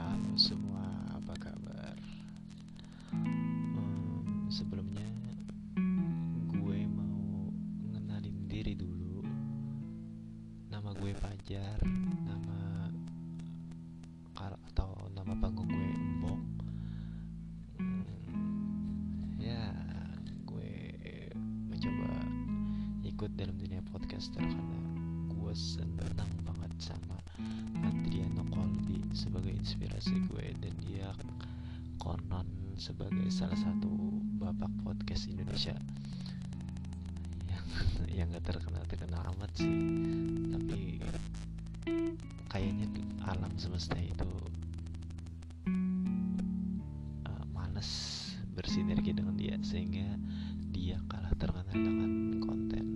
Halo semua, apa kabar? Hmm, sebelumnya gue mau ngenalin diri dulu. Nama gue Fajar, nama atau nama panggung gue Embong. Hmm, ya, gue mencoba ikut dalam dunia podcaster karena gue senang banget sama Adriano Colby sebagai inspirasi gue. Dan dia konon sebagai salah satu bapak podcast Indonesia. Yang yang gak terkenal terkenal amat sih. Tapi kayaknya alam semesta itu uh, males bersinergi dengan dia sehingga dia kalah terkenal dengan konten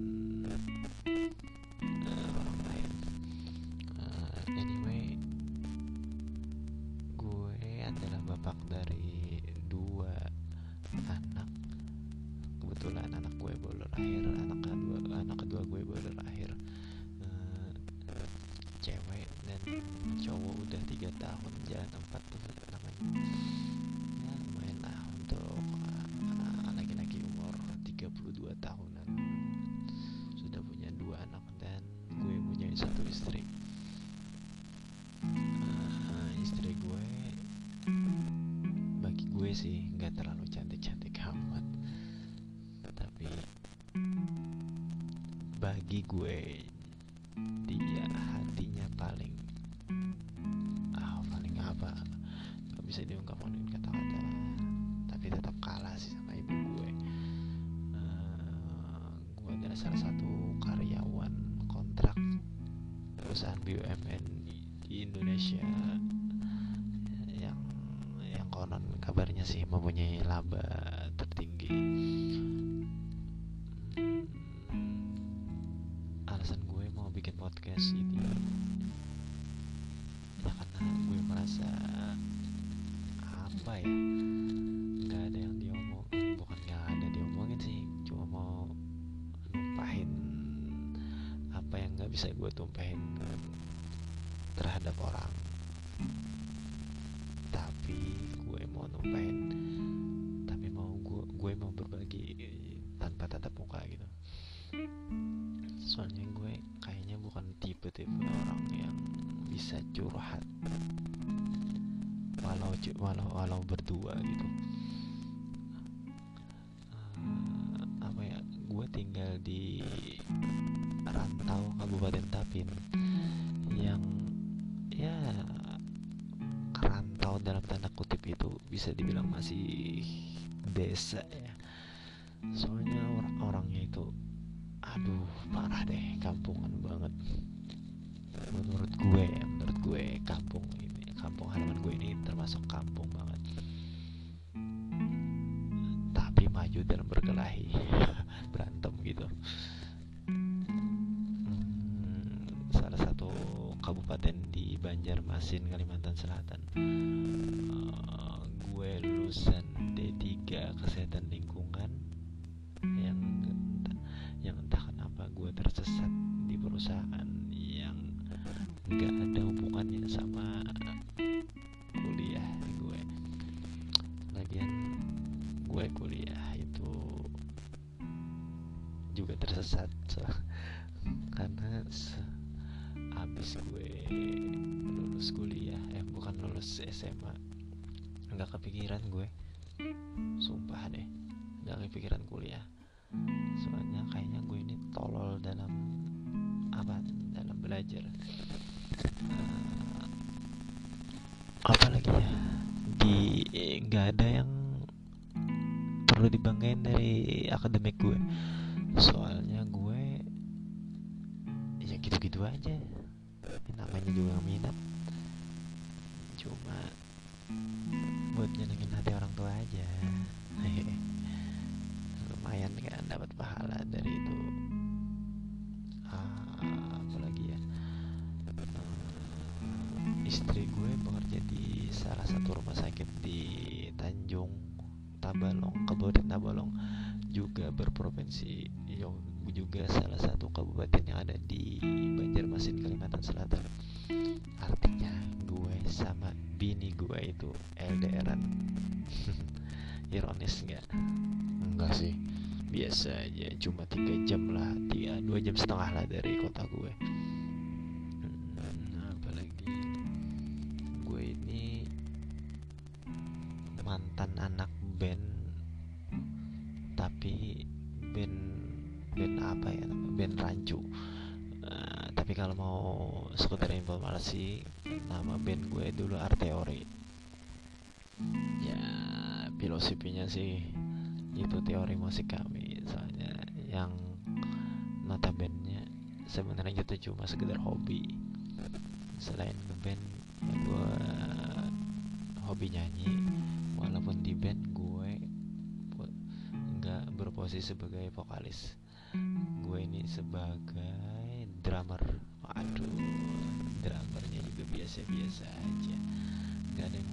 kebetulan anak gue baru lahir anak kedua anak kedua gue baru lahir. Uh, cewek dan cowok udah tiga tahun jalan empat tuh namanya. Ya lumayan lah untuk uh, laki-laki umur 32 tahunan. Sudah punya dua anak dan gue punya satu istri. Uh, istri gue bagi gue sih nggak terlalu cantik-cantik bagi gue dia hatinya paling ah paling apa? Nggak bisa diungkapkan dengan kata-kata. Tapi tetap kalah sih sama ibu gue. Uh, gue adalah salah satu karyawan kontrak perusahaan BUMN di Indonesia. Yang yang konon kabarnya sih mempunyai laba tertinggi podcast ini ya karena gue merasa apa ya nggak ada yang diomong bukan nggak ada diomongin sih cuma mau numpahin apa yang nggak bisa gue tumpahin terhadap orang. Tapi gue mau numpahin tapi mau gue gue mau berbagi curhat. Walau walau walau berdua gitu. Eh, apa ya gue tinggal di rantau Kabupaten Tapin yang ya rantau dalam tanda kutip itu bisa dibilang masih desa ya. Soalnya orang-orangnya itu aduh parah deh kampungan banget. Menurut gue ya gue kampung ini kampung halaman gue ini termasuk kampung banget. Tapi maju dalam berkelahi berantem gitu. Hmm, salah satu kabupaten di Banjarmasin Kalimantan Selatan. Eh, gue lulusan D3 kesehatan lingkungan. Yang yang entah kenapa gue tersesat di perusahaan sama kuliah gue. Lagian gue kuliah itu juga tersesat so, karena se- abis gue lulus kuliah eh bukan lulus SMA nggak kepikiran gue. Sumpah deh nggak kepikiran kuliah. Soalnya kayaknya gue ini tolol dalam apa dalam belajar apalagi ya? Di nggak ada yang perlu dibanggain dari akademik gue. Soalnya gue ya gitu-gitu aja. Namanya juga minat. Cuma buat nyenengin hati orang tua aja. Lumayan kan dapat pahala dari itu. Ah, apalagi ya? Eh, istri gue bekerja di salah satu rumah sakit di Tanjung Tabalong Kabupaten Tabalong juga berprovinsi yang juga salah satu kabupaten yang ada di Banjarmasin Kalimantan Selatan. Artinya gue sama bini gue itu LDRan ironis nggak? Enggak sih. Biasa aja cuma tiga jam lah tiga dua jam setengah lah dari kota gue tapi kalau mau sekedar informasi nama band gue dulu Arteori. Ya filosofinya sih itu teori musik kami. Soalnya yang notabene sebenarnya itu cuma sekedar hobi. Selain ngeband ya gue hobi nyanyi. Walaupun di band gue nggak berposisi sebagai vokalis. Gue ini sebagai drummer. Aduh drummernya juga biasa-biasa aja. Nggak ada yang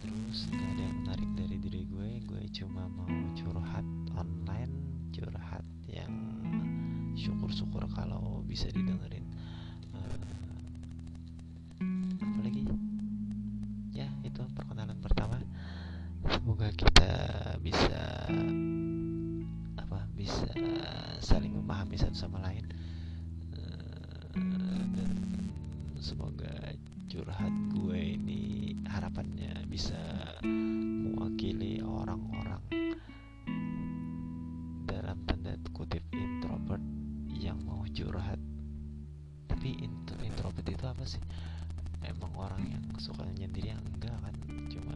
terus nggak ada yang menarik dari diri gue. Gue cuma mau curhat online curhat yang syukur-syukur kalau bisa didengerin. Uh, apa lagi? Ya itu perkenalan pertama. Semoga kita bisa apa bisa saling memahami satu sama lain dan semoga curhat gue ini harapannya bisa mewakili orang-orang dalam tanda kutip introvert yang mau curhat. Tapi intro introvert itu apa sih? Emang orang yang suka nyendiri? Yang enggak kan cuma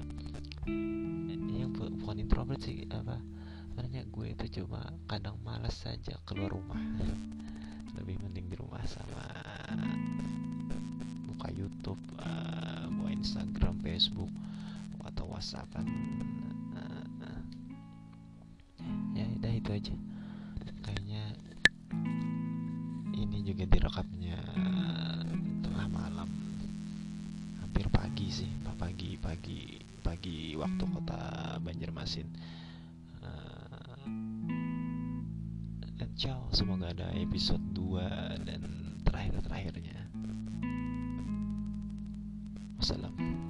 yang bu bukan introvert sih apa? Karena gue itu cuma kadang malas saja keluar rumah sama buka YouTube, uh, buka Instagram, Facebook, atau WhatsAppan. Uh, uh. Ya udah itu aja. Kayaknya ini juga direkamnya tengah malam, hampir pagi sih, pagi pagi pagi waktu kota Banjarmasin. Uh, ciao semoga ada episode 2 dan terakhir-terakhirnya. Wassalam.